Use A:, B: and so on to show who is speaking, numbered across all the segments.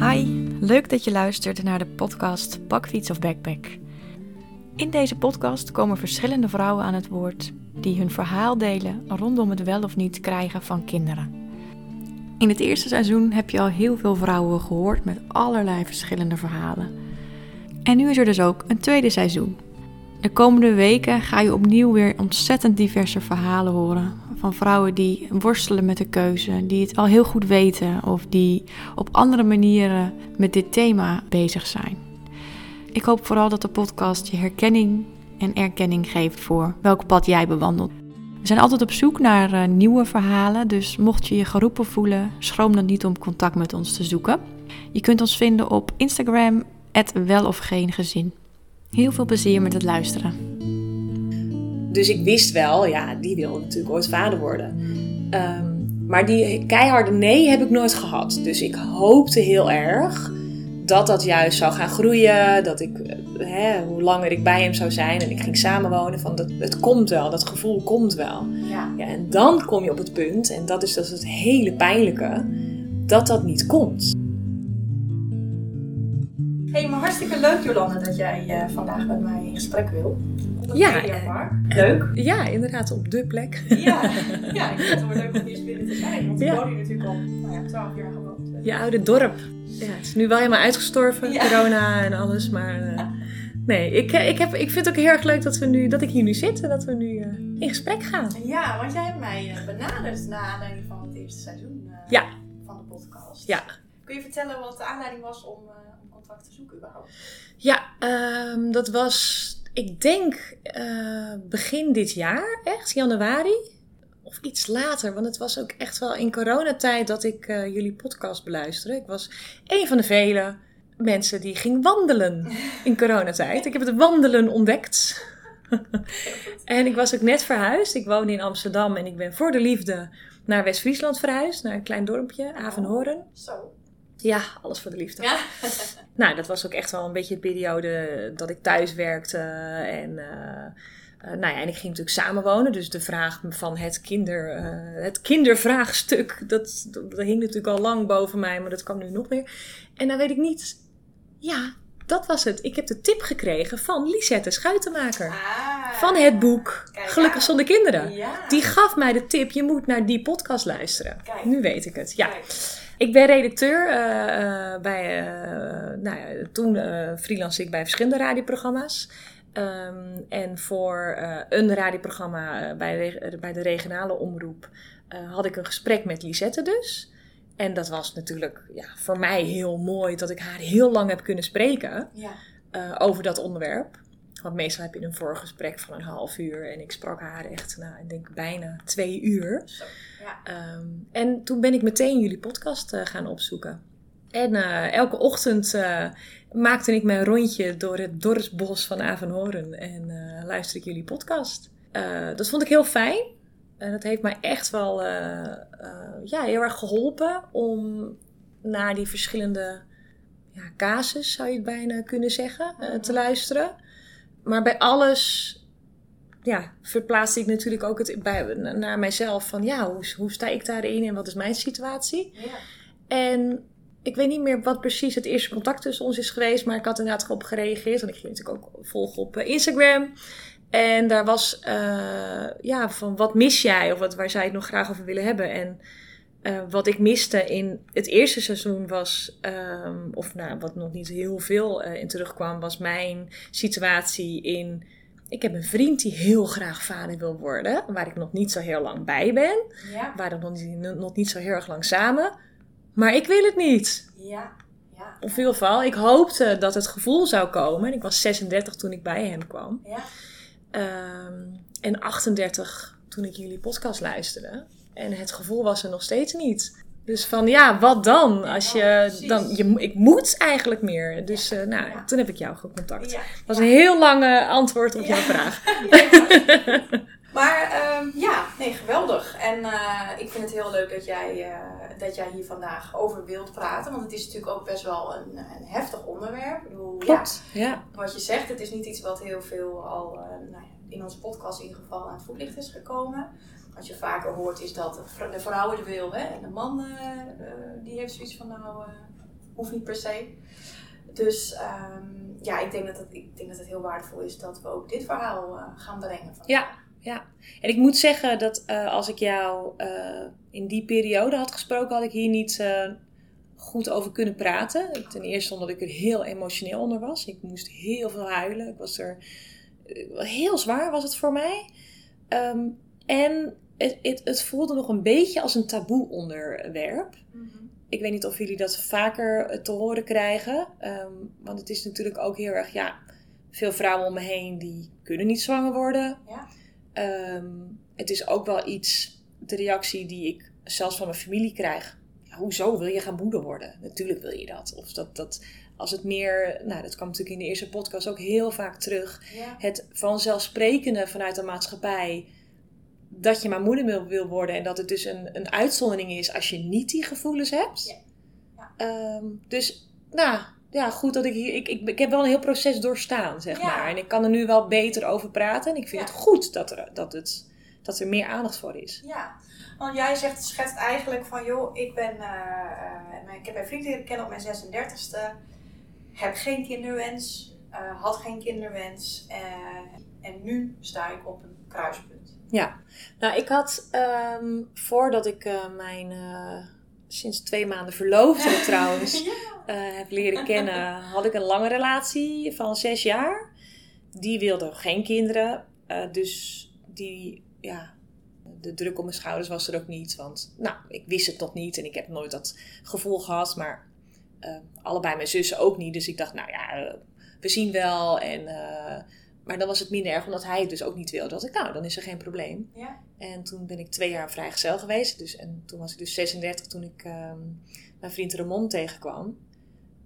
A: Hi, leuk dat je luistert naar de podcast Bakfiets of Backpack. In deze podcast komen verschillende vrouwen aan het woord die hun verhaal delen rondom het wel of niet krijgen van kinderen. In het eerste seizoen heb je al heel veel vrouwen gehoord met allerlei verschillende verhalen. En nu is er dus ook een tweede seizoen. De komende weken ga je opnieuw weer ontzettend diverse verhalen horen. Van vrouwen die worstelen met de keuze, die het al heel goed weten of die op andere manieren met dit thema bezig zijn. Ik hoop vooral dat de podcast je herkenning en erkenning geeft voor welk pad jij bewandelt. We zijn altijd op zoek naar uh, nieuwe verhalen, dus mocht je je geroepen voelen, schroom dan niet om contact met ons te zoeken. Je kunt ons vinden op Instagram, wel of geen gezin. Heel veel plezier met het luisteren.
B: Dus ik wist wel, ja, die wil natuurlijk ooit vader worden. Um, maar die keiharde nee heb ik nooit gehad. Dus ik hoopte heel erg dat dat juist zou gaan groeien. Dat ik, hè, hoe langer ik bij hem zou zijn en ik ging samenwonen, van dat, het komt wel, dat gevoel komt wel. Ja. ja. en dan kom je op het punt, en dat is, is het hele pijnlijke, dat dat niet komt.
C: Hartstikke leuk Jolande dat jij uh, vandaag met mij in gesprek wil.
B: Ja,
C: leuk.
B: Ja, inderdaad, op de plek.
C: Ja, ja ik vind het wel leuk om hier binnen te zijn. Want ik woon hier natuurlijk al nou ja, 12 jaar gewoond.
B: Je oude dorp. Ja, het is nu wel helemaal uitgestorven, corona en alles. Maar uh, nee, ik, eh, ik, heb, ik vind het ook heel erg leuk dat, we nu, dat ik hier nu zit en dat we nu uh, in gesprek gaan.
C: Ja, want jij hebt mij benaderd na aanleiding van het eerste seizoen
B: ja.
C: van de podcast.
B: Ja.
C: Kun je vertellen wat de aanleiding was om, te zoeken überhaupt?
B: Ja, um, dat was, ik denk begin dit jaar, echt, januari of iets later, want het was ook echt wel in coronatijd dat ik uh, jullie podcast beluisterde. Ik was een van de vele mensen die ging wandelen in coronatijd. Ik heb het wandelen ontdekt. en ik was ook net verhuisd. Ik woonde in Amsterdam en ik ben voor de liefde naar West-Friesland verhuisd, naar een klein dorpje, Avenhoorn.
C: Oh, zo.
B: Ja, alles voor de liefde. Ja. nou, dat was ook echt wel een beetje de periode dat ik thuis werkte en... Uh, uh, nou ja, en ik ging natuurlijk samenwonen. Dus de vraag van het, kinder, uh, het kindervraagstuk, dat, dat, hing natuurlijk al lang boven mij, maar dat kwam nu nog meer. En dan weet ik niet, ja, dat was het. Ik heb de tip gekregen van Lisette Schuitenmaker.
C: Ah,
B: van het boek Gelukkig zonder kinderen. Die gaf mij de tip, je moet naar die podcast luisteren.
C: Kijk.
B: Nu weet ik het, ja. Ik ben redacteur uh, bij, nou ja, toen freelance ik bij verschillende radioprogramma's. Um, en voor een radioprogramma bij, de, bij de regionale omroep had ik een gesprek met Lisette dus. En dat was natuurlijk ja, voor mij heel mooi dat ik haar heel lang heb kunnen spreken
C: ja.
B: over dat onderwerp. Want meestal heb je een voorgesprek van een half uur en ik sprak haar echt, nou, ik denk bijna twee uur.
C: Zo, ja.
B: um, en toen ben ik meteen jullie podcast gaan opzoeken. En elke ochtend maakte ik mijn rondje door het dorpsbos van Avenhoorn en luisterde ik jullie podcast. Dat vond ik heel fijn. En dat heeft mij echt wel ja, heel erg geholpen om naar die verschillende ja, casus, zou je het bijna kunnen zeggen, te luisteren. Maar bij alles ja, verplaatste ik natuurlijk ook het bij, naar mijzelf van ja, hoe, hoe sta ik daarin en wat is mijn situatie?
C: Ja.
B: En ik weet niet meer wat precies het eerste contact tussen ons is geweest, maar ik had inderdaad op gereageerd. Want ik ging natuurlijk ook volgen op eh, Instagram. En daar was, uh, ja, van wat mis jij? Of wat, waar je het nog graag over willen hebben? En uh, wat ik miste in het eerste seizoen was, um, of nou, wat nog niet heel veel uh, in terugkwam, was mijn situatie in. Ik heb een vriend die heel graag vader wil worden, waar ik nog niet zo heel lang bij ben.
C: Ja.
B: Waar we nog niet, nog niet zo heel erg lang samen. Maar ik wil het niet.
C: Ja. ja.
B: Of in ieder geval, ik hoopte dat het gevoel zou komen. Ik was 36 toen ik bij hem kwam.
C: Ja.
B: Um, en 38 toen ik jullie podcast luisterde. En het gevoel was er nog steeds niet. Dus van ja, wat dan? Als je, dan je, ik moet eigenlijk meer. Dus uh, nou,
C: Ja.
B: toen heb ik jou gecontact.
C: Ja.
B: Dat was een heel lange antwoord op jouw vraag.
C: Maar ehm, ja, nee, geweldig. En eh, ik vind het heel leuk dat jij, eh, dat jij hier vandaag over wilt praten. Want het is natuurlijk ook best wel een, een heftig onderwerp. Ik bedoel,
B: Klopt,
C: Ja,
B: ja.
C: wat je zegt, het is niet iets wat heel veel al eh, nou ja, in onze podcast in ieder geval aan het voetlicht is gekomen. Wat je vaker hoort is dat de vrouw het wil hè, en de man die heeft zoiets van nou, hoeft niet per se. Dus ehm, ja, ik denk, dat het, ik denk dat het heel waardevol is dat we ook dit verhaal gaan brengen.
B: Ja, ja. En ik moet zeggen dat als ik jou in die periode had gesproken, had ik hier niet goed over kunnen praten. Ten eerste omdat ik er heel emotioneel onder was. Ik moest heel veel huilen. Ik was er eh, heel zwaar was het voor mij. Ehm, en het, het, het, voelde nog een beetje als een taboe onderwerp. Mhm. Ik weet niet of jullie dat vaker te horen krijgen. Ehm, want het is natuurlijk ook heel erg, ja, veel vrouwen om me heen die kunnen niet zwanger worden. Ja. Ehm, het is ook wel iets, de reactie die ik zelfs van mijn familie krijg hoezo wil je gaan moeder worden? Natuurlijk wil je dat. Of dat, dat als het meer, nou dat kwam natuurlijk in de eerste podcast ook heel vaak terug. Het vanzelfsprekende vanuit de maatschappij dat je maar moeder wil, worden. En dat het dus een, een uitzondering is als je niet die gevoelens hebt. Ja. Ja. Ehm, dus nou ja, goed dat ik hier. Ik, ik, ik heb wel een heel proces doorstaan, zeg maar. En ik kan er nu wel beter over praten. En ik vind het goed dat er, dat, het, dat er meer aandacht voor is.
C: Ja, want jij zegt, schetst eigenlijk van, joh, ik ben, uh, ik heb mijn vriend leren kennen op mijn 36e, heb geen kinderwens, uh, had geen kinderwens en nu sta ik op een kruispunt.
B: Ja, nou ik had um, voordat ik mijn sinds twee maanden verloofde trouwens ja. heb leren kennen, had ik een lange relatie van zes jaar. Die wilde geen kinderen, dus die ja, de druk op mijn schouders was er ook niet. Want nou, ik wist het nog niet en ik heb nooit dat gevoel gehad. Maar allebei mijn zussen ook niet. Dus ik dacht, nou ja, we zien wel. En, maar dan was het minder erg omdat hij het dus ook niet wilde. Dat ik, nou, dan is er geen probleem. Ja. En toen ben ik twee jaar vrijgezel geweest. Dus, en toen was ik dus 36 toen ik um, mijn vriend Ramon tegenkwam.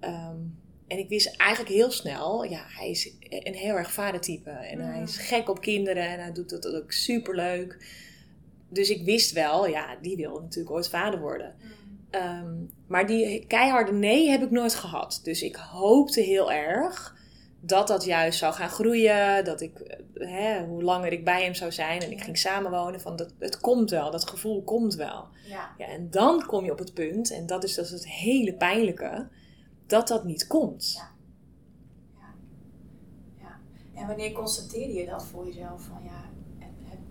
B: Um, en ik wist eigenlijk heel snel, ja, hij is een heel erg vadertype. En hij is gek op kinderen en hij doet dat ook super leuk dus ik wist wel, ja, die wil natuurlijk ooit vader worden. Mm. Ehm, maar die keiharde nee heb ik nooit gehad. Dus ik hoopte heel erg dat dat juist zou gaan groeien. Dat ik, eh, hè, hoe langer ik bij hem zou zijn en ik ging samenwonen, van dat, het komt wel, dat gevoel komt wel. Ja. ja. en dan kom je op het punt, en dat is, dat is het hele pijnlijke, dat dat niet komt. Ja.
C: ja. ja. En wanneer constateerde je dat voor jezelf? Van ja,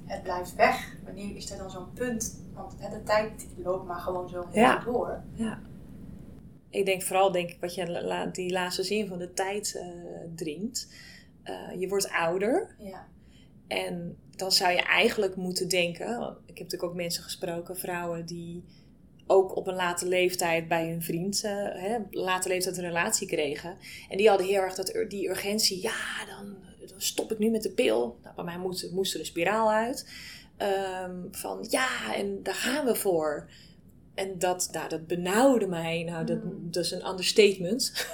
C: het blijft weg. Wanneer is er dan zo'n punt? Want de tijd loopt maar gewoon zo ja. door. Ja.
B: Ik denk vooral, denk ik, wat je die laatste zin van de tijd uh, dringt. Uh, je wordt ouder. Ja. En dan zou je eigenlijk moeten denken. Ik heb natuurlijk ook mensen gesproken, vrouwen die ook op een late leeftijd bij hun vriend, uh, hè, late leeftijd een relatie kregen. En die hadden heel erg dat, die urgentie. Ja, dan stop ik nu met de pil? Nou, bij mij moest, moest er een spiraal uit. Ehm, van ja, en daar gaan we voor. En dat, nou, dat benauwde mij. Nou, dat, hmm. dat is een understatement.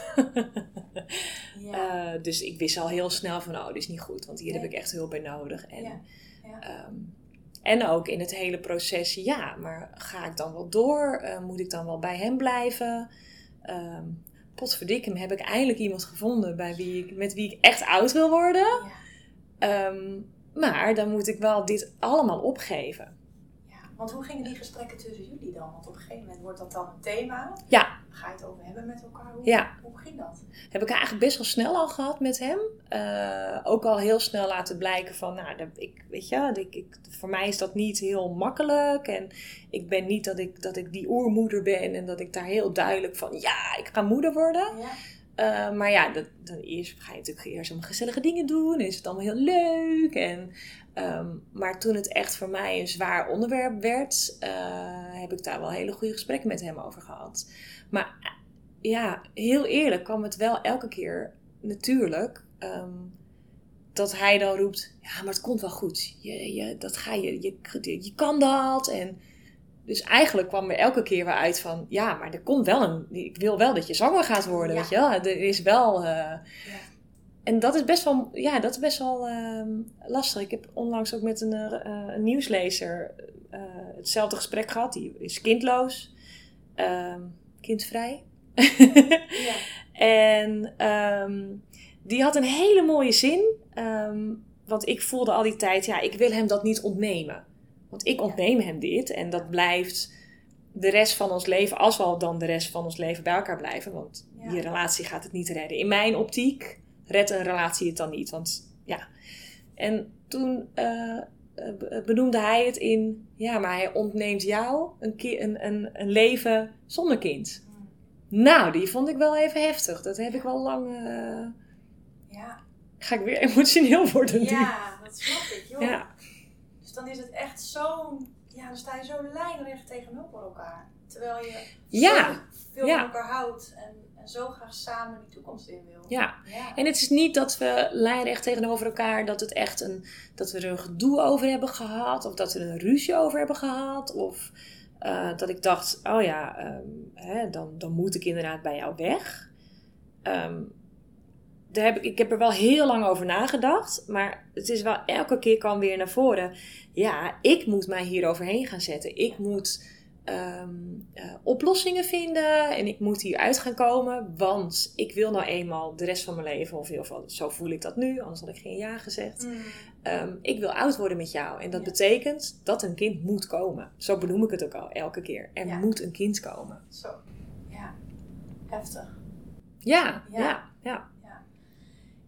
B: ja. uh, dus ik wist al heel snel van, oh, dit is niet goed. Want hier heb ik echt hulp bij nodig. En, ja. Ja. Um, en ook in het hele proces, ja, maar ga ik dan wel door? Uh, moet ik dan wel bij hem blijven? Um, potverdikke heb ik eindelijk iemand gevonden bij wie ik, met wie ik echt oud wil worden. Ja. Um, maar dan moet ik wel dit allemaal opgeven.
C: Want hoe gingen die gesprekken tussen jullie dan? Want op een gegeven moment wordt dat dan een thema.
B: Ja.
C: Ga je het over hebben met elkaar? Hoe,
B: ja.
C: hoe ging dat?
B: Heb ik eigenlijk best wel snel al gehad met hem. Uh, ook al heel snel laten blijken van, nou, dat, ik, weet je, ik, ik, voor mij is dat niet heel makkelijk. En ik ben niet dat ik, dat ik die oermoeder ben en dat ik daar heel duidelijk van, ja, ik ga moeder worden. Ja. Uh, maar ja, dat, dan eerst ga je natuurlijk eerst allemaal gezellige dingen doen. En is het allemaal heel leuk. En, um, maar toen het echt voor mij een zwaar onderwerp werd, uh, heb ik daar wel hele goede gesprekken met hem over gehad. Maar ja, heel eerlijk kwam het wel elke keer natuurlijk. Um, dat hij dan roept: Ja, maar het komt wel goed. Je, je, dat ga je, je, je kan dat. En dus eigenlijk kwam er elke keer weer uit van, ja, maar er komt wel een, ik wil wel dat je zwanger gaat worden, weet je wel. Er is wel, uh, ja. en dat is best wel, ja, dat is best wel uh, lastig. Ik heb onlangs ook met een, uh, een nieuwslezer uh, hetzelfde gesprek gehad. Die is kindloos, ehm, kindvrij. ja. En um, die had een hele mooie zin. Um, want ik voelde al die tijd, ja, ik wil hem dat niet ontnemen. Want ik ontneem hem dit en dat blijft de rest van ons leven, als we al dan de rest van ons leven bij elkaar blijven. Want
C: Ja.
B: die relatie gaat het niet redden. In mijn optiek redt een relatie het dan niet. Want ja. En toen eh, eh, benoemde hij het in, ja, maar hij ontneemt jou een, ki- een, een, een leven zonder kind.
C: Mm.
B: Nou, die vond ik wel even heftig. Dat heb ik wel lang. eh,
C: Ja.
B: ga ik weer emotioneel worden
C: ja, dat snap ik, joh.
B: Ja.
C: Dan is het echt zo, ja, dan sta je zo lijnrecht tegenover elkaar. Terwijl je
B: Ja.
C: zo veel
B: Ja.
C: van elkaar houdt en, en zo graag samen die toekomst in wil.
B: ja.
C: Ja.
B: En het is niet dat we lijnrecht tegenover elkaar, dat, het echt een, dat we er een gedoe over hebben gehad, of dat we er een ruzie over hebben gehad, of eh, dat ik dacht, oh ja, ehm, hè, dan, dan moet ik inderdaad bij jou weg. Ehm, daar heb ik, ik heb er wel heel lang over nagedacht, maar het is wel elke keer kwam weer naar voren. Ja, ik moet mij hier overheen gaan zetten. Ik moet ehm, eh, oplossingen vinden en ik moet hieruit gaan komen, want ik wil nou eenmaal de rest van mijn leven, of in ieder geval zo voel ik dat nu, anders had ik geen ja gezegd.
C: Mm.
B: Ehm, ik wil oud worden met jou en dat
C: Ja.
B: betekent dat een kind moet komen. Zo benoem ik het ook al elke keer. Er
C: Ja.
B: moet een kind komen.
C: Zo. Ja. Heftig.
B: Ja,
C: Ja.
B: ja, ja.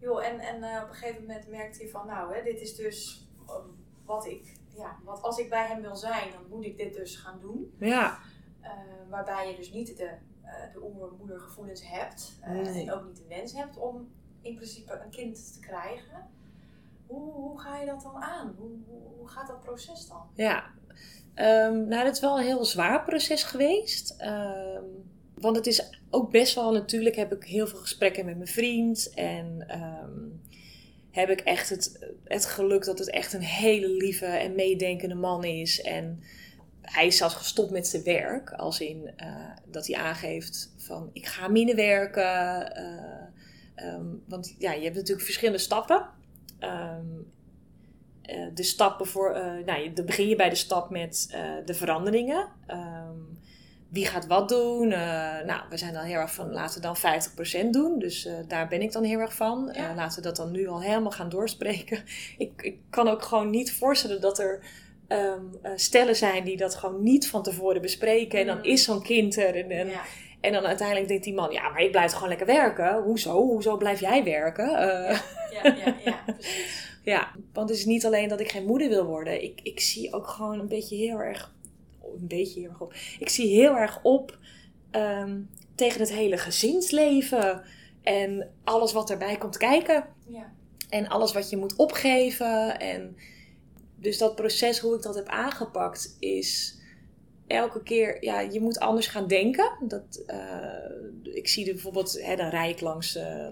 C: Joh, en, en eh, op een gegeven moment merkte hij van, nou, hè, dit is dus eh, wat ik, ja, wat als ik bij hem wil zijn, dan moet ik dit dus gaan doen.
B: ja.
C: Eh, waarbij je dus niet de, eh de oer-moedergevoelens hebt.
B: Nee.
C: En ook niet de wens hebt om in principe een kind te krijgen. Hoe, hoe ga je dat dan aan? Hoe, hoe, hoe gaat dat proces dan?
B: Ja, Ehm, nou, dat is wel een heel zwaar proces geweest. Ehm, want het is ook best wel, natuurlijk heb ik heel veel gesprekken met mijn vriend. En ehm, heb ik echt het, het geluk dat het echt een hele lieve en meedenkende man is. En hij is zelfs gestopt met zijn werk. Als in eh, dat hij aangeeft van ik ga minder werken. eh, ehm, want ja, je hebt natuurlijk verschillende stappen. Ehm, eh, de stappen voor, nou, dan begin je bij de stap met de veranderingen. Wie gaat wat doen? Eh, nou, we zijn dan heel erg van laten we dan 50% doen. Dus eh, daar ben ik dan heel erg van.
C: Ja.
B: Eh, laten we dat dan nu al helemaal gaan doorspreken. Ik, ik kan ook gewoon niet voorstellen dat er ehm, eh, stellen zijn die dat gewoon niet van tevoren bespreken. En dan
C: Mm.
B: is zo'n kind er. En, en,
C: ja.
B: en dan uiteindelijk denkt die man, ja, maar ik blijf gewoon lekker werken. Hoezo? Hoezo blijf jij werken? Eh,
C: Ja, ja, ja, precies.
B: ja, want het is niet alleen dat ik geen moeder wil worden. Ik, ik zie ook gewoon een beetje heel erg. Een beetje heel erg op. Ik zie heel erg op ehm, tegen het hele gezinsleven. En alles wat erbij komt kijken.
C: Ja.
B: En alles wat je moet opgeven. En dus dat proces, hoe ik dat heb aangepakt, is elke keer, ja, je moet anders gaan denken. Dat, eh, ik zie er bijvoorbeeld, hè, dan rijd ik langs, eh,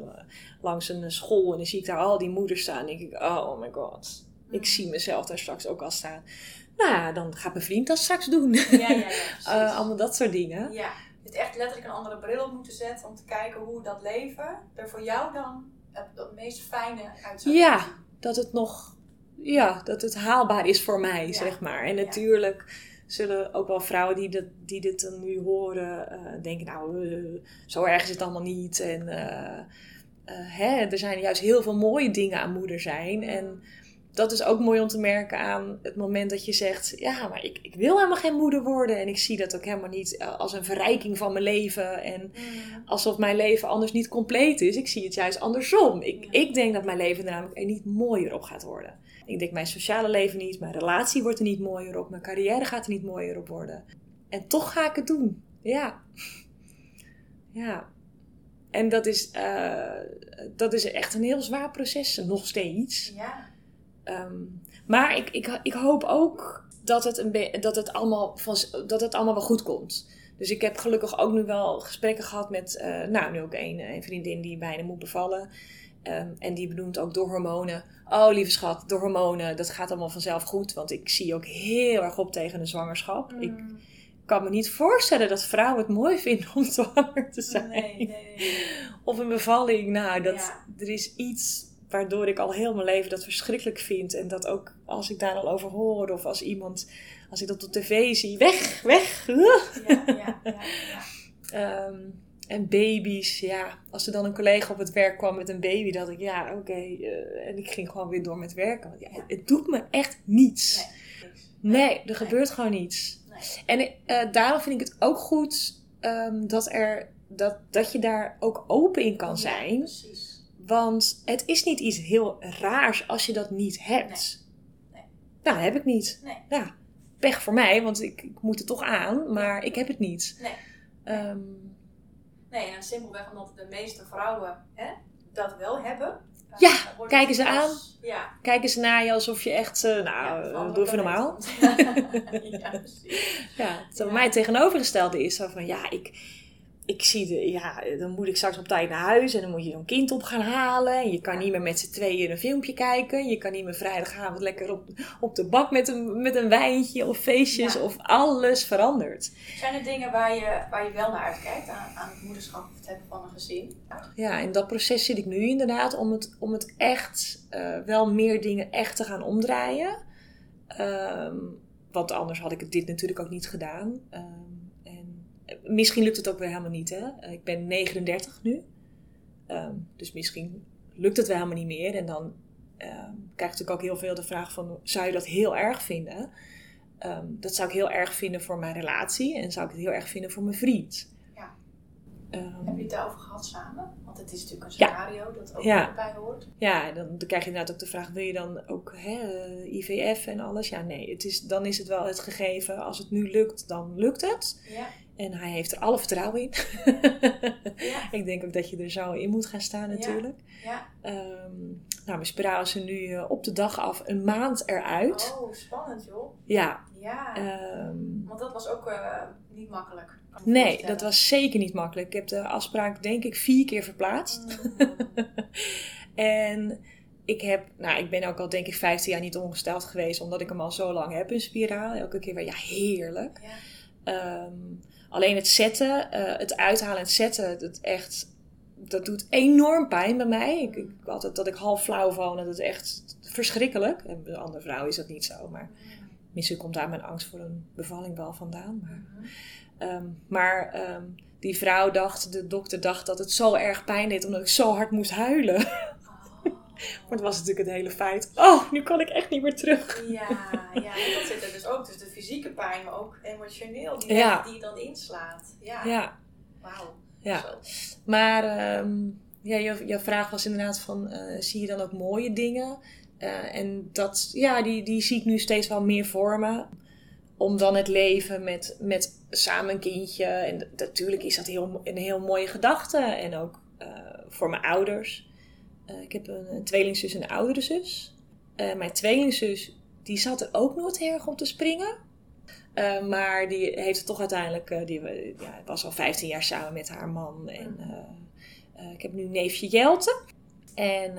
B: langs een school en dan zie ik daar al die moeders staan. En denk ik, oh my god, ik zie mezelf daar straks ook al staan. Nou ja, dan gaat mijn vriend dat straks doen.
C: Ja, ja, ja.
B: Eh, allemaal dat soort dingen.
C: Ja, je hebt echt letterlijk een andere bril op moeten zetten om te kijken hoe dat leven er voor jou dan het, het meest fijne uit zou
B: Ja.
C: zien.
B: dat het nog, ja, dat het haalbaar is voor mij,
C: Ja.
B: zeg maar. En natuurlijk zullen ook wel vrouwen die, dat, die dit dan nu horen, eh, denken, nou, eh, zo erg is het allemaal niet. En hè, er zijn juist heel veel mooie dingen aan moeder zijn. En dat is ook mooi om te merken aan het moment dat je zegt, ja, maar ik, ik wil helemaal geen moeder worden. En ik zie dat ook helemaal niet eh, als een verrijking van mijn leven. En
C: Mm.
B: alsof mijn leven anders niet compleet is. Ik zie het juist andersom. Ik,
C: Ja.
B: ik denk dat mijn leven er namelijk er niet mooier op gaat worden. Ik denk mijn sociale leven niet, mijn relatie wordt er niet mooier op, mijn carrière gaat er niet mooier op worden. En toch ga ik het doen. Ja. Ja. En dat is, eh, dat is echt een heel zwaar proces, nog steeds.
C: Ja,
B: Ehm, maar ik, ik, ik hoop ook dat het, een dat, het allemaal van, dat het allemaal wel goed komt. Dus ik heb gelukkig ook nu wel gesprekken gehad met, eh, nou, nu ook een, een vriendin die bijna moet bevallen. Ehm, en die benoemt ook door hormonen. Oh, lieve schat, door hormonen, dat gaat allemaal vanzelf goed. Want ik zie ook heel erg op tegen een zwangerschap. Ik
C: Mm.
B: kan me niet voorstellen dat vrouwen het mooi vinden om zwanger te zijn.
C: Nee, nee, nee, nee.
B: Of een bevalling. Nou, dat,
C: Ja.
B: er is iets waardoor ik al heel mijn leven dat verschrikkelijk vind. En dat ook als ik daar al over hoor of als iemand, als ik dat op tv zie, weg, weg.
C: Ja, ja, ja.
B: Ehm, en baby's, ja. Als er dan een collega op het werk kwam met een baby, dacht ik, ja, oké. eh, en ik ging gewoon weer door met werken. Want ja, het, het doet me echt niets.
C: Nee.
B: Nee, er gebeurt gewoon niets.
C: Nee.
B: En eh, daarom vind ik het ook goed ehm, dat, er, dat, dat je daar ook open in kan zijn.
C: precies.
B: Want het is niet iets heel raars als je dat niet hebt.
C: Nee.
B: Nou, dat heb ik niet.
C: Nee.
B: Ja, pech voor mij, want ik, ik moet er toch aan, maar ik heb het niet.
C: Nee.
B: Ehm,
C: Nee, en simpelweg omdat de meeste vrouwen hè, dat wel hebben. eh,
B: Ja, kijken
C: het
B: ze
C: als- Ja.
B: kijk eens naar je alsof je echt, eh,
C: ja,
B: nou,
C: andere
B: doe even normaal.
C: ja, precies.
B: Ja, het
C: Ja.
B: mij het tegenovergestelde is zo van, ja, ik, ik zie de, ja, dan moet ik straks op tijd naar huis en dan moet je zo'n kind op gaan halen. En je kan niet meer met z'n tweeën een filmpje kijken. Je kan niet meer vrijdagavond lekker op, op de bak met een, met een wijntje of feestjes
C: Ja.
B: of alles verandert.
C: Zijn er dingen waar je, waar je wel naar uitkijkt aan, aan het moederschap of het hebben van een gezin?
B: Ja, in dat proces zit ik nu inderdaad om het, om het echt, eh, wel meer dingen echt te gaan omdraaien. Ehm, want anders had ik dit natuurlijk ook niet gedaan. Ehm, en eh, misschien lukt het ook weer helemaal niet. Hè? Ik ben 39 nu. Ehm, dus misschien lukt het wel helemaal niet meer. En dan ehm, krijg ik natuurlijk ook heel veel de vraag van... zou je dat heel erg vinden? Ehm, dat zou ik heel erg vinden voor mijn relatie. En zou ik het heel erg vinden voor mijn vriend.
C: Ja. Heb je het daarover gehad samen? Want het is natuurlijk een
B: Ja.
C: scenario dat ook
B: Ja.
C: erbij hoort.
B: Ja, dan, dan krijg je inderdaad ook de vraag: wil je dan ook hè, eh, IVF en alles? Ja, nee. Het is, dan is het wel het gegeven. Als het nu lukt, dan lukt het.
C: Ja.
B: En hij heeft er alle vertrouwen in.
C: Ja.
B: Ik denk ook dat je er zo in moet gaan staan, natuurlijk.
C: Ja.
B: Ehm, nou, mijn spiraal is er nu eh, op de dag af een maand eruit.
C: Oh, spannend joh.
B: Ja.
C: Ja.
B: ehm,
C: Want dat was ook eh, niet makkelijk.
B: nee, dat was zeker niet makkelijk. Ik heb de afspraak, denk ik, vier keer verplaatst.
C: Mm.
B: En ik heb, nou, ik ben ook al denk ik 15 jaar niet ongesteld geweest, omdat ik hem al zo lang heb, een spiraal. Elke keer weer, ja, heerlijk.
C: Ja.
B: Ehm, alleen het zetten, eh, het uithalen en het zetten, dat echt, dat doet enorm pijn bij mij. Ik, ik altijd dat ik half flauw val en dat is echt verschrikkelijk. En bij andere vrouwen is dat niet zo, maar misschien komt daar mijn angst voor een bevalling wel vandaan. Maar. Ehm, maar ehm, die vrouw dacht, de dokter dacht dat het zo erg pijn deed omdat ik zo hard moest huilen. Maar het was natuurlijk het hele feit. Oh, nu kan ik echt niet meer terug.
C: Ja, ja, dat zit er dus ook. Dus de fysieke pijn, maar ook emotioneel, die,
B: Ja.
C: die je dan inslaat. Ja,
B: Ja,
C: wauw.
B: ja.
C: Zo.
B: Maar ehm, ja, jouw, jouw vraag was inderdaad van, eh, zie je dan ook mooie dingen? Eh, en dat, ja, die, die zie ik nu steeds wel meer voor me. Om dan het leven met, met samen een kindje. En natuurlijk is dat heel, een heel mooie gedachte. En ook eh, voor mijn ouders. Eh, ik heb een, een tweelingzus en een oudere zus. Eh, mijn tweelingzus, die zat er ook nooit heel erg om te springen. Eh, maar die heeft het toch uiteindelijk... die ja, was al 15 jaar samen met haar man. En eh, ik heb nu neefje Jelte. En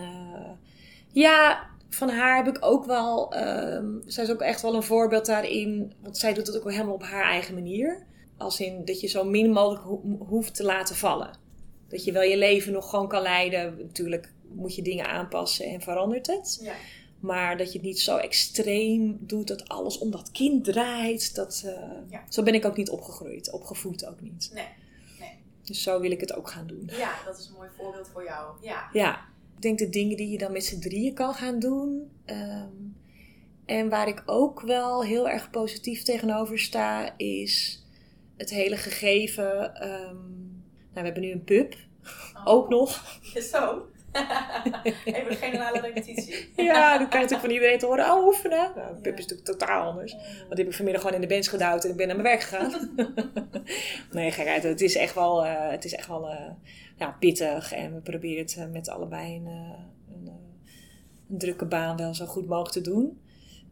B: ja, van haar heb ik ook wel... ehm, zij is ook echt wel een voorbeeld daarin. Want zij doet het ook wel helemaal op haar eigen manier. Als in dat je zo min mogelijk ho- hoeft te laten vallen. Dat je wel je leven nog gewoon kan leiden. Natuurlijk moet je dingen aanpassen en verandert het.
C: Ja.
B: Maar dat je het niet zo extreem doet dat alles om dat kind draait. Dat, eh,
C: Ja.
B: Zo ben ik ook niet opgegroeid, opgevoed ook niet.
C: Nee, nee.
B: Dus zo wil ik het ook gaan doen.
C: Ja, dat is een mooi voorbeeld voor jou. Ja.
B: Ja, ik denk de dingen die je dan met z'n drieën kan gaan doen. ehm, en waar ik ook wel heel erg positief tegenover sta, is het hele gegeven. ehm, nou, we hebben nu een pub,
C: Oh.
B: ook nog.
C: Zo. Even een generale repetitie.
B: Ja, dan krijg je natuurlijk van iedereen te horen, oh oefenen. Nou, pub is natuurlijk totaal anders. Want die heb ik vanmiddag gewoon in de bench gedouwd en ik ben naar mijn werk gegaan. nee, gekheid. Het is echt wel, eh, het is echt wel eh, ja, pittig. En we proberen het eh, met allebei een, een, een drukke baan wel zo goed mogelijk te doen.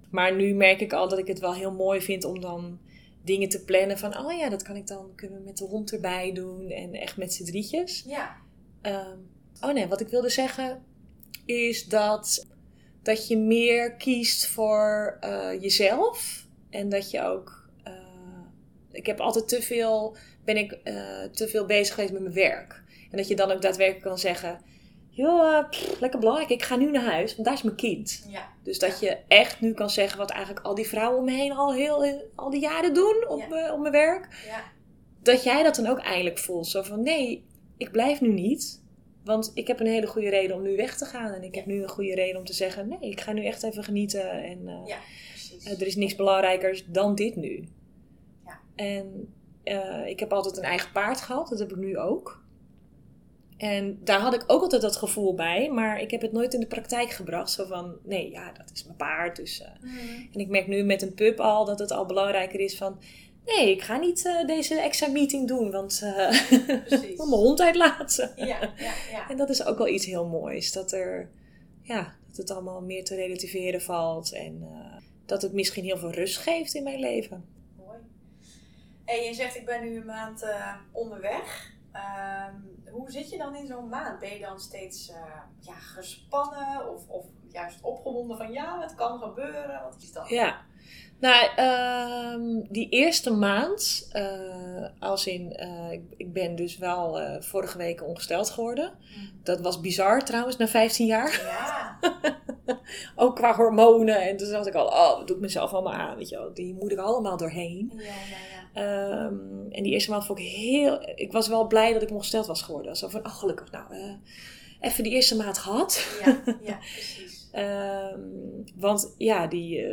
B: Maar nu merk ik al dat ik het wel heel mooi vind om dan dingen te plannen van... Oh ja, dat kan ik dan, kunnen we met de hond erbij doen. En echt met z'n drietjes.
C: Ja.
B: Ehm, oh nee, wat ik wilde zeggen is dat, dat je meer kiest voor eh, jezelf. En dat je ook. eh, ik heb altijd te veel. Ben ik eh, te veel bezig geweest met mijn werk. En dat je dan ook daadwerkelijk kan zeggen. Joh, pff, lekker belangrijk. Ik ga nu naar huis, want daar is mijn kind.
C: Ja.
B: Dus dat je echt nu kan zeggen wat eigenlijk al die vrouwen om me heen al, heel, al die jaren doen op,
C: Ja.
B: op mijn werk
C: Ja.
B: dat jij dat dan ook eindelijk voelt. Zo van, nee, ik blijf nu niet. Want ik heb een hele goede reden om nu weg te gaan. En ik heb nu een goede reden om te zeggen, nee, ik ga nu echt even genieten. En eh,
C: Ja,
B: eh, er is niks belangrijkers dan dit nu.
C: Ja.
B: En eh, ik heb altijd een eigen paard gehad. Dat heb ik nu ook. En daar had ik ook altijd dat gevoel bij. Maar ik heb het nooit in de praktijk gebracht. Zo van, nee, ja, dat is mijn paard. Dus,
C: Mhm.
B: en ik merk nu met een pup al dat het al belangrijker is van... Nee, ik ga niet eh, deze extra meeting doen, want eh ik wil mijn hond uitlaten.
C: Ja, ja, ja.
B: En dat is ook wel iets heel moois. Dat, er, ja, dat het allemaal meer te relativeren valt. En eh, dat het misschien heel veel rust geeft in mijn leven.
C: Mooi. En je zegt, ik ben nu een maand onderweg. Ehm, hoe zit je dan in zo'n maand? Ben je dan steeds ja, gespannen of, of juist opgewonden van ja, het kan gebeuren? Wat is dat?
B: Ja. Nou, ehm, die eerste maand, eh, als in, eh, ik, ik ben dus wel eh, vorige week ongesteld geworden. Dat was bizar trouwens, na 15 jaar.
C: Ja,
B: Ook qua hormonen. En toen dacht ik al, oh, wat doe ik mezelf allemaal aan? Weet je wel, die moet ik allemaal doorheen.
C: ja, ja. ja.
B: Ehm, en die eerste maand vond ik heel... Ik was wel blij dat ik ongesteld was geworden. Zo van, oh gelukkig, nou, even die eerste maand gehad.
C: Ja, ja, precies.
B: Ehm, want ja, die...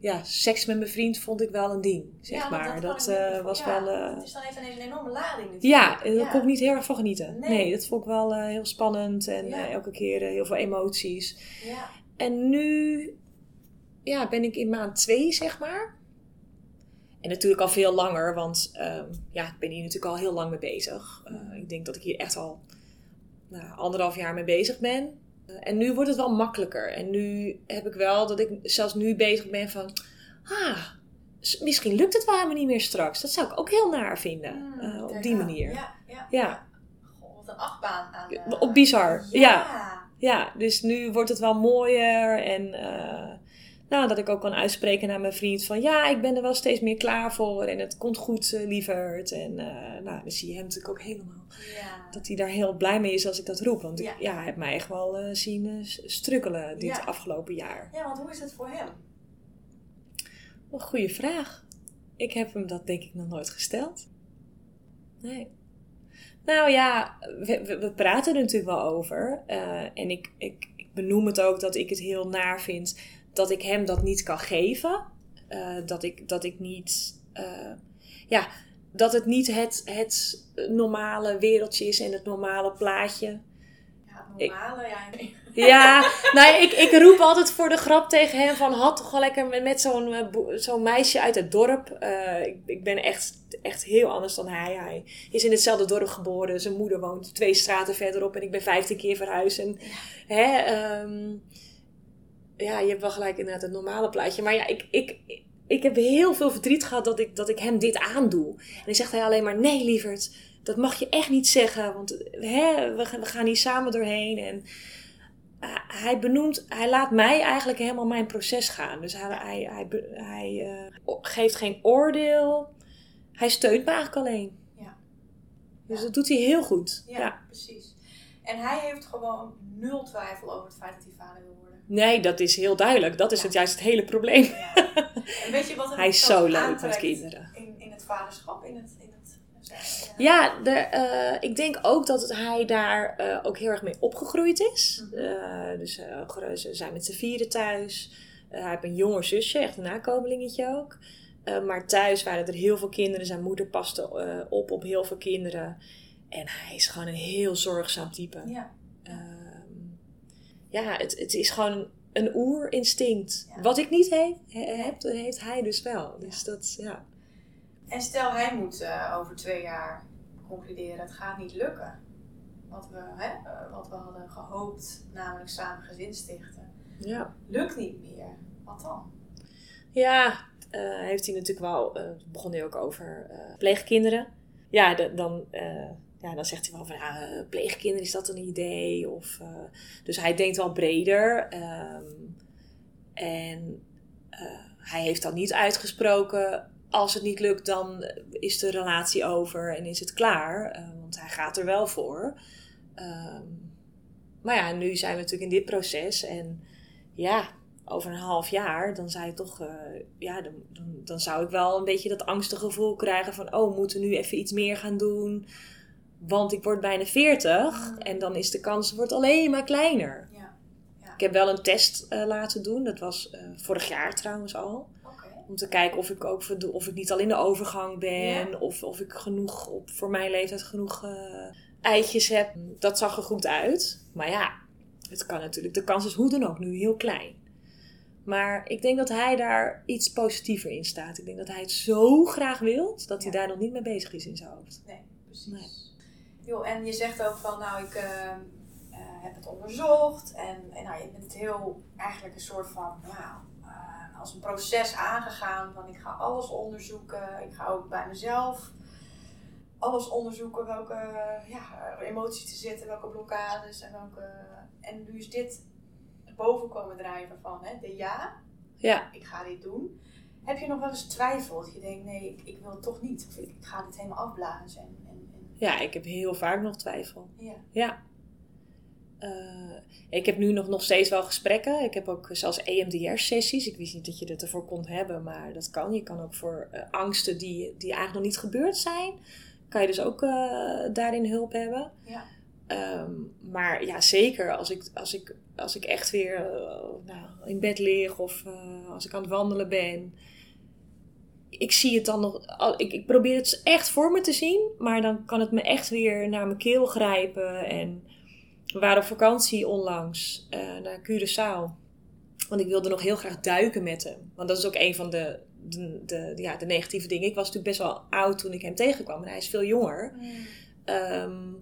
B: ja, seks met mijn vriend vond ik wel een ding, zeg
C: Ja,
B: maar. Dat,
C: me
B: eh, was
C: ja,
B: wel... eh,
C: Het is dan even ineens een enorme lading natuurlijk.
B: ja, daar
C: Ja.
B: kon ik niet heel erg van genieten.
C: Nee.
B: Nee, dat vond ik wel eh, heel spannend. En elke keer heel veel emoties.
C: Ja,
B: En nu ja, ben ik in maand twee, zeg maar. En natuurlijk al veel langer, want ehm, ja, ik ben hier natuurlijk al heel lang mee bezig. Eh, ik denk dat ik hier echt al nou, anderhalf jaar mee bezig ben. Eh, en nu wordt het wel makkelijker. En nu heb ik wel dat ik zelfs nu bezig ben van... Ah, misschien lukt het wel helemaal niet meer straks. Dat zou ik ook heel naar vinden.
C: Mm,
B: eh, op die manier.
C: Ja, ja.
B: Ja.
C: Goh, wat een achtbaan aan. eh,
B: Op bizar, ja.
C: ja.
B: Ja, dus nu wordt het wel mooier. En eh, nou, dat ik ook kan uitspreken naar mijn vriend van... Ja, ik ben er wel steeds meer klaar voor. En het komt goed, eh, lieverd. En eh, nou, dan zie je hem natuurlijk ook helemaal.
C: Ja.
B: Dat hij daar heel blij mee is als ik dat roep. Want
C: Ja.
B: ik, ja, heeft mij echt wel eh, zien strukkelen dit
C: Ja.
B: afgelopen jaar.
C: ja, want hoe is het voor hem?
B: Een goede vraag. Ik heb hem dat denk ik nog nooit gesteld. Nee. Nou ja, we, we- we praten er natuurlijk wel over. En ik, ik, ik benoem het ook dat ik het heel naar vind dat ik hem dat niet kan geven. Eh, dat, ik, dat ik niet. eh, ja, dat het niet het, het normale wereldje is en het normale plaatje.
C: Ja, normale, ja.
B: Ja, nou, ik, ik roep altijd voor de grap tegen hem van had toch wel lekker met, met zo'n eh, zo'n meisje uit het dorp. Ik, ik ben echt, echt heel anders dan hij. Hij is in hetzelfde dorp geboren. Zijn moeder woont twee straten verderop en ik ben vijftien keer verhuisd. En, hè, ehm, ja, je hebt wel gelijk inderdaad het normale plaatje. Maar ja, ik, ik, ik heb heel veel verdriet gehad dat ik, dat ik hem dit aandoe. En dan zegt hij alleen maar, nee lieverd, dat mag je echt niet zeggen. Want hè, we, gaan- we gaan hier samen doorheen. En uh, hij benoemt, hij laat mij eigenlijk helemaal mijn proces gaan. Dus hij, hij, hij, eh, geeft geen oordeel. Hij steunt me eigenlijk alleen.
C: Ja.
B: Dus
C: Ja.
B: dat doet hij heel goed.
C: Ja,
B: Ja.
C: precies. En hij heeft gewoon nul twijfel over het feit dat hij vader wil worden.
B: Nee, dat is heel duidelijk. Dat is
C: Ja.
B: het juist het hele probleem.
C: Ja. En weet je wat
B: Hij is
C: zo
B: leuk met kinderen.
C: In, in het vaderschap, in het... In het
B: Ja, de, eh, ik denk ook dat het- hij daar eh, ook heel erg mee opgegroeid is.
C: Mhm.
B: Eh, dus ze zijn met z'n vieren thuis. Hij heeft een jonger zusje, echt een nakomelingetje ook. Maar thuis waren er heel veel kinderen. Zijn moeder paste op op heel veel kinderen. En hij is gewoon een heel zorgzaam type.
C: Ja.
B: Ja, het, het is gewoon een oerinstinct.
C: Ja.
B: Wat ik niet he, he- heb, heeft hij dus wel. Dus dat, ja.
C: En stel hij moet eh, over twee jaar concluderen, het gaat niet lukken. Wat we, hè, eh, wat we hadden gehoopt, namelijk samen gezin stichten.
B: ja.
C: Lukt niet meer. Wat dan?
B: Ja, eh, heeft hij natuurlijk wel, eh begon hij ook over pleegkinderen. Ja, de- dan, ja, dan zegt hij wel van, ja, eh, pleegkinderen, is dat een idee? Of, eh, dus hij denkt wel breder. ehm, en eh, hij heeft dan niet uitgesproken, als het niet lukt, dan is de relatie over en is het klaar. Want hij gaat er wel voor. Ehm, maar ja, nu zijn we natuurlijk in dit proces en ja, over een half jaar, dan zou je toch, ja, dan, dan, zou ik wel een beetje dat angstige gevoel krijgen van, oh, we moeten nu even iets meer gaan doen. Want ik word bijna 40
C: Mm.
B: en dan is de kans wordt alleen maar kleiner.
C: Ja. Ja.
B: Ik heb wel een test eh, laten doen, dat was eh, vorig jaar trouwens al. Om te kijken of ik ook of ik niet al in de overgang ben.
C: Ja.
B: Of, of ik genoeg op voor mijn leeftijd genoeg eh, eitjes heb. Dat zag er goed uit. Maar ja, het kan natuurlijk. De kans is hoe dan ook nu heel klein. Maar ik denk dat hij daar iets positiever in staat. Ik denk dat hij het zo graag wil dat hij daar nog niet mee bezig is in zijn hoofd.
C: Nee, precies.
B: Nee.
C: Joh, en je zegt ook van, nou, ik eh, eh, heb het onderzocht. En, en nou, je bent het heel, eigenlijk een soort van, ja, eh, als een proces aangegaan. Van, ik ga alles onderzoeken. Ik ga ook bij mezelf alles onderzoeken. Welke ja, emoties er zitten, welke blokkades en welke... En nu is dit boven komen drijven van, hè, de ja,
B: Ja,
C: ik ga dit doen. Heb je nog wel eens twijfel? Dat je denkt, nee, ik, ik wil het toch niet. Of ik, ik ga dit helemaal afblazen.
B: Ja, ik heb heel vaak nog twijfel.
C: ja.
B: Ja. Eh, ik heb nu nog, nog steeds wel gesprekken. Ik heb ook zelfs EMDR-sessies. Ik wist niet dat je dat ervoor kon hebben, maar dat kan. Je kan ook voor eh, angsten die, die eigenlijk nog niet gebeurd zijn, kan je dus ook eh, daarin hulp hebben.
C: Ja.
B: Ehm, maar ja, zeker als ik, als ik, als ik echt weer nou, in bed lig of als ik aan het wandelen ben. Ik zie het dan nog. Ik, ik probeer het echt voor me te zien, maar dan kan het me echt weer naar mijn keel grijpen. En we waren op vakantie onlangs eh, naar Curaçao. Want ik wilde nog heel graag duiken met hem. Want dat is ook een van de, de, de, ja, de negatieve dingen. Ik was natuurlijk best wel oud toen ik hem tegenkwam. En hij is veel jonger. Ehm,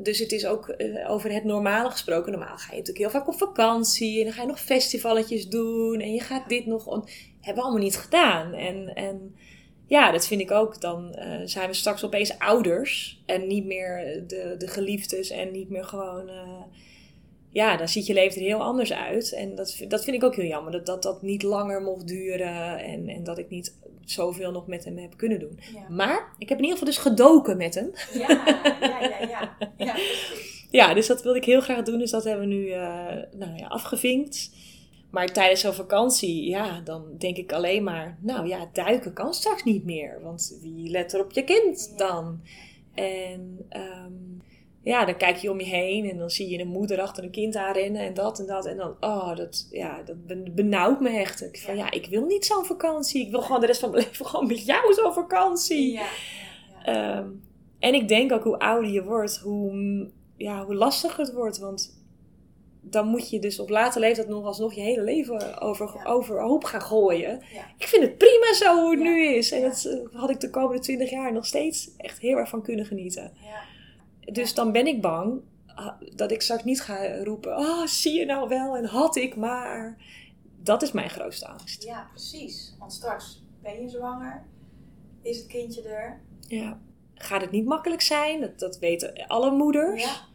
B: dus het is ook eh, over het normale gesproken. Normaal ga je natuurlijk heel vaak op vakantie. En dan ga je nog festivalletjes doen. En je gaat dit nog... on- Hebben we allemaal niet gedaan. En, en ja, dat vind ik ook. Dan eh, zijn we straks opeens ouders. En niet meer de, de geliefdes. En niet meer gewoon... eh, ja, dan ziet je leven er heel anders uit. En dat, dat vind ik ook heel jammer. Dat dat, dat niet langer mocht duren. En, en dat ik niet zoveel nog met hem heb kunnen doen.
C: Ja.
B: Maar ik heb in ieder geval dus gedoken met hem.
C: Ja, ja, ja, ja. Ja.
B: Ja, dus dat wilde ik heel graag doen. Dus dat hebben we nu eh, nou ja, afgevinkt. Maar tijdens zo'n vakantie, ja, dan denk ik alleen maar... Nou ja, duiken kan straks niet meer. Want wie let er op je kind dan? En ehm, ja, dan kijk je om je heen en dan zie je een moeder achter een kind aanrennen en dat en dat. En dan, oh, dat, ja, dat ben- benauwt me echt. Ik van,
C: Ja.
B: ja, ik wil niet zo'n vakantie. Ik wil gewoon de rest van mijn leven gewoon met jou zo'n vakantie.
C: Ja.
B: Ehm, en ik denk ook hoe ouder je wordt, hoe, ja, hoe lastiger het wordt. Want dan moet je dus op later leeftijd nog alsnog je hele leven over,
C: Ja.
B: overhoop gaan gooien. Ik vind het prima zo hoe het nu is. En dat eh, had ik de komende twintig jaar nog steeds echt heel erg van kunnen genieten.
C: Ja.
B: Dus dan ben ik bang ah, dat ik straks niet ga roepen... Oh, zie je nou wel en had ik maar... Dat is mijn grootste angst.
C: ja, precies. Want straks ben je zwanger. Is het kindje er?
B: Ja. Gaat het niet makkelijk zijn? Dat, dat weten alle moeders.
C: Ja.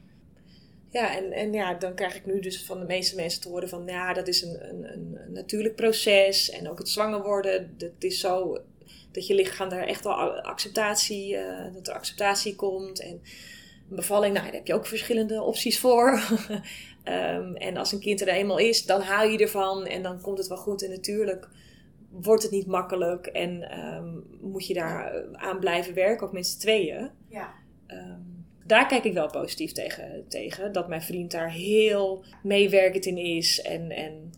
B: Ja, en, en ja, dan krijg ik nu dus van de meeste mensen te horen van... Ja, dat is een, een, een, een natuurlijk proces. En ook het zwanger worden, dat is zo... Dat je lichaam daar echt wel acceptatie... eh, dat er acceptatie komt. En een bevalling, nou, daar heb je ook verschillende opties voor. Ehm, en als een kind er eenmaal is, dan hou je ervan. En dan komt het wel goed. En natuurlijk wordt het niet makkelijk. En ehm, moet je daar eh, aan blijven werken, ook met z'n tweeën.
C: Ja.
B: Ehm, daar kijk ik wel positief tegen, tegen. Dat mijn vriend daar heel meewerkend in is. En, en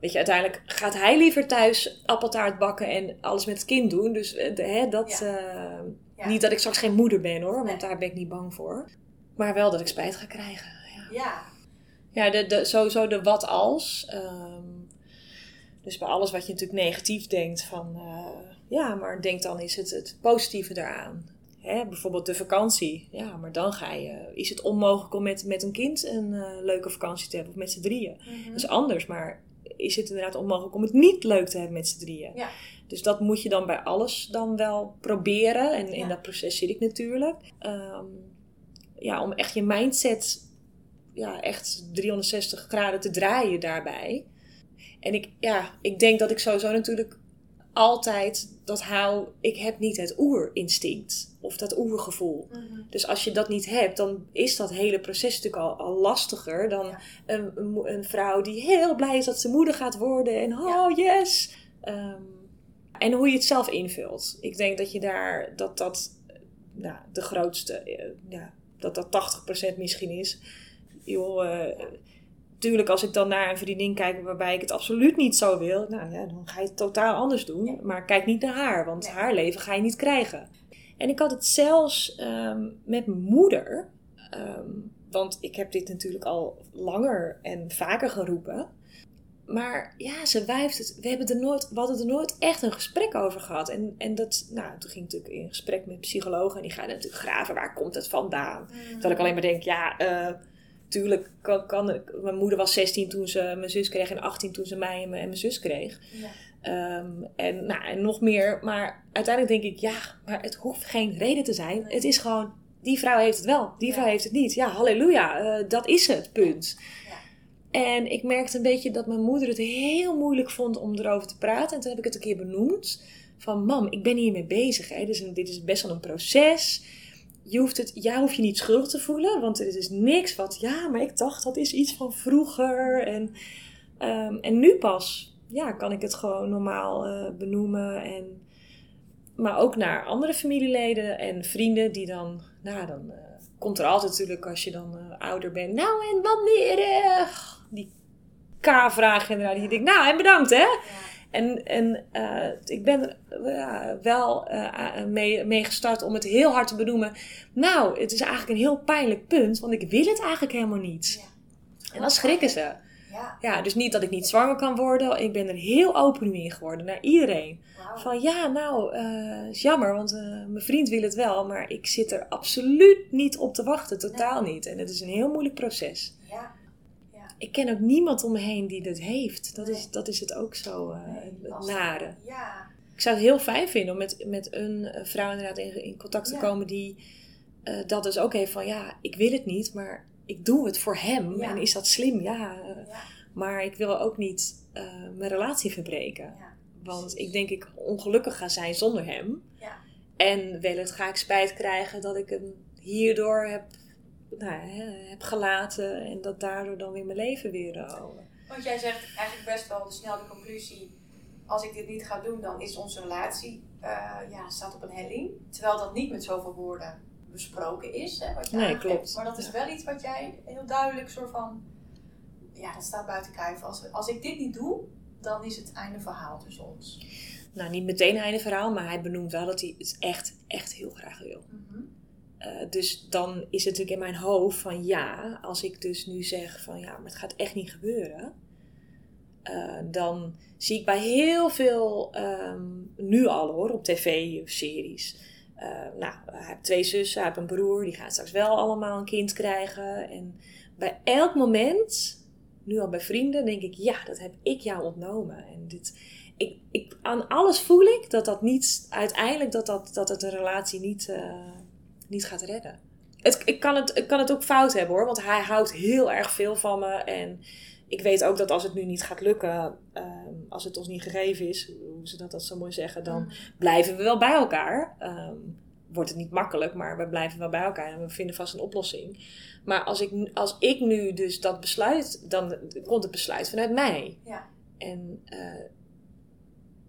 B: weet je, uiteindelijk gaat hij liever thuis appeltaart bakken en alles met het kind doen. Dus eh, de- hè, dat,
C: Ja. Ja.
B: niet dat ik straks geen moeder ben hoor, want
C: Nee.
B: daar ben ik niet bang voor. Maar wel dat ik spijt ga krijgen. Ja,
C: Ja.
B: ja de, de, sowieso de wat als. Ehm, dus bij alles wat je natuurlijk negatief denkt van... eh, ja, maar denk dan is het het positieve eraan. Hè, bijvoorbeeld de vakantie. Ja, maar dan ga je... Is het onmogelijk om met, met een kind een eh, leuke vakantie te hebben? Of met z'n drieën?
C: Mhm.
B: Dat is anders, maar is het inderdaad onmogelijk om het niet leuk te hebben met z'n drieën?
C: Ja.
B: Dus dat moet je dan bij alles dan wel proberen. En in dat proces zit ik natuurlijk. Ehm, ja, om echt je mindset ja, echt 360 graden te draaien daarbij. En ik, ja, ik denk dat ik sowieso natuurlijk altijd dat hou, ik heb niet het oerinstinct of dat oergevoel.
C: Mhm.
B: Dus als je dat niet hebt, dan is dat hele proces natuurlijk al, al lastiger dan
C: Ja.
B: een, een vrouw die heel blij is dat ze moeder gaat worden en oh yes. Ehm, en hoe je het zelf invult. Ik denk dat je daar, dat dat nou, de grootste, eh, ja, dat dat 80% misschien is. Joh, eh, tuurlijk als ik dan naar een vriendin kijk waarbij ik het absoluut niet zo wil, nou ja, dan ga je het totaal anders doen.
C: Ja.
B: Maar kijk niet naar haar, want haar leven ga je niet krijgen. En ik had het zelfs ehm, met mijn moeder. ehm, want ik heb dit natuurlijk al langer en vaker geroepen. Maar ja, ze wijft het. We, hebben er nooit, we hadden er nooit echt een gesprek over gehad. En, en dat, nou, toen ging ik natuurlijk in gesprek met psychologen. En die gaan natuurlijk graven, waar komt het vandaan? Dat ik alleen maar denk, ja, eh, tuurlijk kan, kan ik- Mijn moeder was 16 toen ze mijn zus kreeg. En 18 toen ze mij en mijn, en mijn zus kreeg.
C: Ja.
B: Ehm, en, nou, en nog meer. Maar uiteindelijk denk ik, ja, maar het hoeft geen reden te zijn.
C: Nee.
B: Het is gewoon, die vrouw heeft het wel, die
C: Ja.
B: vrouw heeft het niet. Ja, halleluja, eh, dat is het, punt.
C: Ja.
B: En ik merkte een beetje dat mijn moeder het heel moeilijk vond om erover te praten. En toen heb ik het een keer benoemd. Van, mam, ik ben hiermee bezig. Hè. Dus dit is best wel een proces. Je hoeft het, jij hoeft je niet schuldig te voelen. Want het is niks wat, ja, maar ik dacht dat is iets van vroeger. En, ehm, en nu pas, ja, kan ik het gewoon normaal eh, benoemen. En, maar ook naar andere familieleden en vrienden die dan, nou dan... eh, komt er altijd natuurlijk als je dan eh, ouder bent. Nou, en wanneer? eh, die K-vraag inderdaad. Die je denkt, nou, en bedankt hè. En, en eh, ik ben er wel eh, mee, mee gestart om het heel hard te benoemen. Nou, het is eigenlijk een heel pijnlijk punt, want ik wil het eigenlijk helemaal niet.
C: Ja.
B: En dan schrikken ze.
C: Ja,
B: Ja, dus niet dat ik niet zwanger kan worden. Ik ben er heel open in geworden naar iedereen. Van ja, nou, eh is jammer, want mijn vriend wil het wel, maar ik zit er absoluut niet op te wachten, totaal niet. En het is een heel moeilijk proces. Ik ken ook niemand om me heen die dit heeft. Dat, is, dat is het ook zo, eh,
C: Nee,
B: het
C: lastig.
B: nare.
C: Ja.
B: Ik zou het heel fijn vinden om met, met een eh, vrouw inderdaad in, in contact te
C: Ja.
B: komen die eh, dat dus ook heeft van ja, ik wil het niet, maar ik doe het voor hem.
C: Ja.
B: En is dat slim? Ja,
C: Ja.
B: maar ik wil ook niet mijn relatie verbreken. Want ik denk ik ongelukkig ga zijn zonder hem.
C: Ja.
B: En wellicht ga ik spijt krijgen dat ik hem hierdoor heb, nou, heb gelaten. En dat daardoor dan weer mijn leven weer... eh,
C: Want jij zegt eigenlijk best wel de snel de conclusie. Als ik dit niet ga doen, dan is onze relatie eh, ja, staat op een helling. Terwijl dat niet met zoveel woorden besproken is. Hè, wat je
B: Nee, klopt.
C: Maar dat is wel iets wat jij heel duidelijk soort van... Ja, dat staat buiten kijf. Als, als ik dit niet doe, dan is het einde verhaal tussen ons.
B: nou, niet meteen een einde verhaal, maar hij benoemt wel dat hij het echt, echt heel graag wil.
C: Mhm.
B: Eh, dus dan is het natuurlijk in mijn hoofd van ja, als ik dus nu zeg van ja, maar het gaat echt niet gebeuren. eh, dan zie ik bij heel veel, ehm, nu al hoor, op tv of series. eh, nou, hij heeft twee zussen, hij heeft een broer, die gaan straks wel allemaal een kind krijgen. En bij elk moment, nu al bij vrienden, denk ik ja, dat heb ik jou ontnomen. En dit, ik, ik, aan alles voel ik dat dat niet, uiteindelijk dat, dat, dat het een relatie niet, niet gaat redden. Het, ik, kan het, ik kan het ook fout hebben hoor, want hij houdt heel erg veel van me. En ik weet ook dat als het nu niet gaat lukken, ehm, als het ons niet gegeven is, hoe ze dat, dat zo mooi zeggen, dan
C: Mhm.
B: blijven we wel bij elkaar. Ehm, wordt het niet makkelijk, maar we blijven wel bij elkaar en we vinden vast een oplossing. Maar als ik, als ik nu dus dat besluit, dan komt het besluit vanuit mij.
C: Ja.
B: En eh,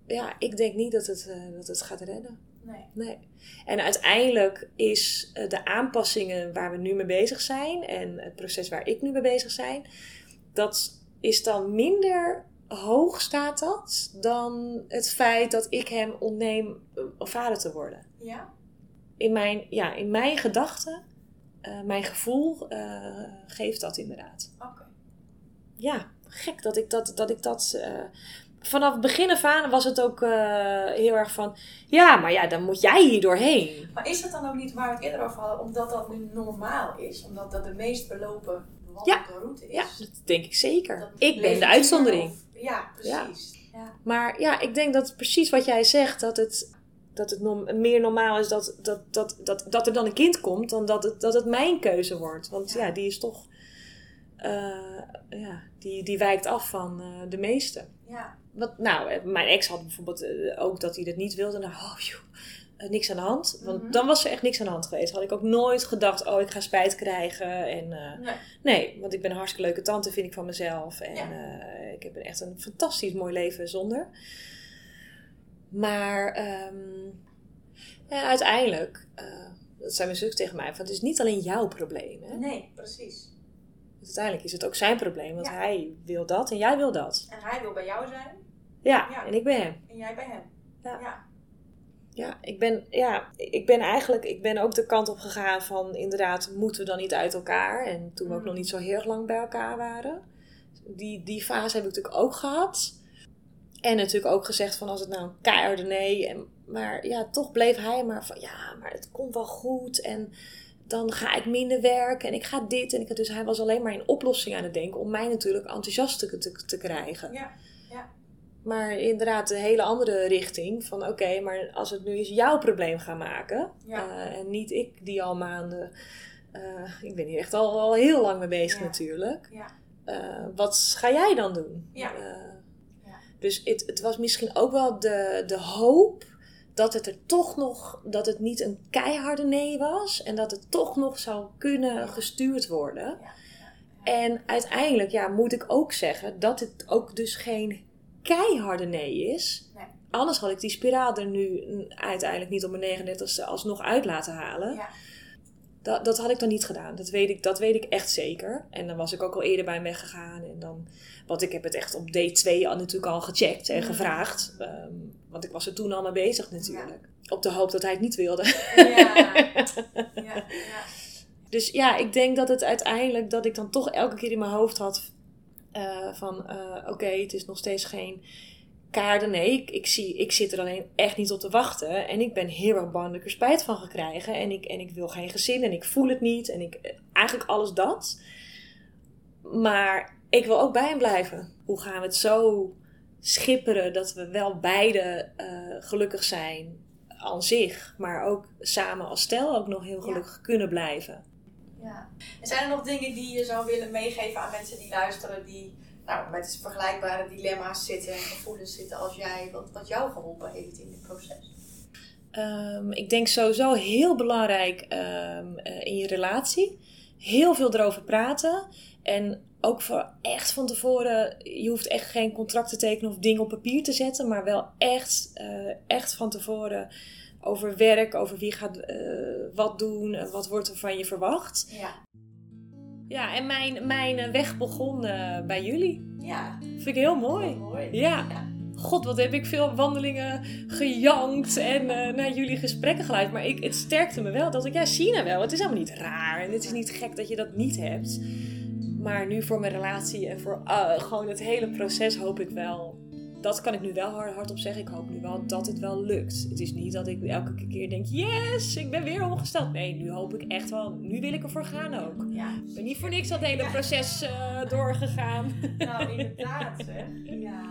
B: ja, ik denk niet dat het, eh, dat het gaat redden.
C: Nee.
B: Nee. En uiteindelijk is eh, de aanpassingen waar we nu mee bezig zijn en het proces waar ik nu mee bezig zijn, dat is dan minder hoog staat dat dan het feit dat ik hem ontneem eh, vader te worden.
C: Ja?
B: In mijn, ja, in mijn gedachten, eh, mijn gevoel geeft dat inderdaad.
C: Oké.
B: Ja, gek dat ik dat. Dat ik dat vanaf het begin af aan was het ook eh, heel erg van. Ja, maar ja, dan moet jij hier doorheen.
C: Maar is dat dan ook niet waar we het eerder over hadden, omdat dat nu normaal is? Omdat dat de meest belopen bewandelde route is?
B: Ja, dat denk ik zeker.
C: Dat
B: Ik ben de uitzondering.
C: of- ja, precies. Ja.
B: Maar ja, ik denk dat precies wat jij zegt, dat het, dat het meer normaal is dat, dat, dat, dat, dat er dan een kind komt, dan dat het, dat het mijn keuze wordt. Want ja,
C: Ja.
B: die is toch. eh, ja, die, die wijkt af van eh, de meeste.
C: Ja.
B: Wat, nou, eh, mijn ex had bijvoorbeeld eh, ook dat hij dat niet wilde. Nou, oh joh, eh, niks aan de hand. Want
C: Mhm.
B: dan was er echt niks aan de hand geweest. Had ik ook nooit gedacht, oh, ik ga spijt krijgen. En,
C: Nee.
B: nee, want ik ben een hartstikke leuke tante, vind ik van mezelf. En
C: Ja.
B: ik heb echt een fantastisch mooi leven zonder. Maar ehm, ja, uiteindelijk, dat zei mijn zus tegen mij, van, het is niet alleen jouw probleem. Hè?
C: Nee, precies.
B: Uiteindelijk is het ook zijn probleem, want
C: Ja.
B: hij wil dat en jij wil dat.
C: En hij wil bij jou zijn
B: Ja,
C: Ja.
B: en ik ben hem.
C: en jij bij hem.
B: Ja.
C: ja.
B: Ja, ik ben, ja, ik ben eigenlijk ik ben ook de kant op gegaan van inderdaad, moeten we dan niet uit elkaar? En toen we ook
C: Mm.
B: nog niet zo heel erg lang bij elkaar waren. Die, die fase heb ik natuurlijk ook gehad. En natuurlijk ook gezegd van als het nou een keiharde nee. En, maar ja, toch bleef hij maar van ja, maar het komt wel goed. En dan ga ik minder werken en ik ga dit. En ik, dus hij was alleen maar in oplossingen aan het denken om mij natuurlijk enthousiast te, te, te krijgen.
C: Ja.
B: Maar inderdaad, de hele andere richting van oké, maar als het nu eens jouw probleem gaan maken.
C: Ja.
B: eh, en niet ik die al maanden, eh, ik ben hier echt al, al heel lang mee bezig
C: Ja.
B: natuurlijk.
C: Ja.
B: Eh, wat ga jij dan doen?
C: Ja. Ja.
B: Dus het, het was misschien ook wel de, de hoop dat het er toch nog, dat het niet een keiharde nee was. En dat het toch nog zou kunnen gestuurd worden.
C: Ja.
B: En uiteindelijk ja, moet ik ook zeggen dat het ook dus geen keiharde nee is.
C: Nee.
B: Anders had ik die spiraal er nu uiteindelijk niet op mijn 39ste alsnog uit laten halen.
C: Ja.
B: Dat, dat had ik dan niet gedaan. Dat weet, ik, dat weet ik echt zeker. En dan was ik ook al eerder bij hem weggegaan. En dan, want ik heb het echt op day 2 al natuurlijk al gecheckt en gevraagd. Ehm, want ik was er toen al mee bezig natuurlijk. Op de hoop dat hij het niet wilde.
C: Ja. Ja. Ja.
B: Dus ja, ik denk dat het uiteindelijk dat ik dan toch elke keer in mijn hoofd had eh, van eh, oké, het is nog steeds geen kaarden. Nee, ik, ik, zie, ik zit er alleen echt niet op te wachten. En ik ben heel erg bang dat ik er spijt van ga krijgen. En ik, en ik wil geen gezin en ik voel het niet. En ik, eh, eigenlijk alles dat. Maar ik wil ook bij hem blijven. Hoe gaan we het zo schipperen dat we wel beide eh, gelukkig zijn aan zich. Maar ook samen als stel ook nog heel
C: Ja.
B: gelukkig kunnen blijven.
C: Ja. En zijn er nog dingen die je zou willen meegeven aan mensen die luisteren, die nou, met vergelijkbare dilemma's zitten en gevoelens zitten als jij, wat, wat jou geholpen heeft in dit proces?
B: Ehm, ik denk sowieso heel belangrijk ehm, eh, in je relatie. Heel veel erover praten. En ook voor echt van tevoren, je hoeft echt geen contract te tekenen of dingen op papier te zetten, maar wel echt, eh, echt van tevoren over werk, over wie gaat eh, wat doen, en wat wordt er van je verwacht.
C: Ja.
B: Ja, en mijn, mijn weg begon eh, bij jullie.
C: Ja.
B: Vind ik heel mooi.
C: Mooi.
B: Ja. God, wat heb ik veel wandelingen gejankt en naar jullie gesprekken geluisterd. Maar ik, het sterkte me wel dat ik, ja, nou wel. Het is helemaal niet raar en het is niet gek dat je dat niet hebt. Maar nu voor mijn relatie en voor eh, gewoon het hele proces hoop ik wel. Dat kan ik nu wel hard, hardop zeggen. Ik hoop nu wel dat het wel lukt. Het is niet dat ik elke keer denk: yes, ik ben weer omgesteld. Nee, nu hoop ik echt wel. Nu wil ik ervoor gaan ook.
C: Ja.
B: Ik ben niet voor niks dat hele proces eh, doorgegaan.
C: Nou, inderdaad, hè. Ja.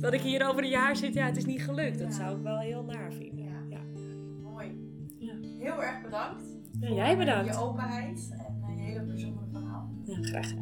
B: dat ik hier over een jaar zit, ja, het is niet gelukt. Dat
C: Ja.
B: zou ik wel heel naar vinden.
C: Ja.
B: Ja.
C: Mooi.
B: Ja.
C: Heel erg bedankt.
B: Ja,
C: voor
B: jij bedankt.
C: Je openheid
B: Graag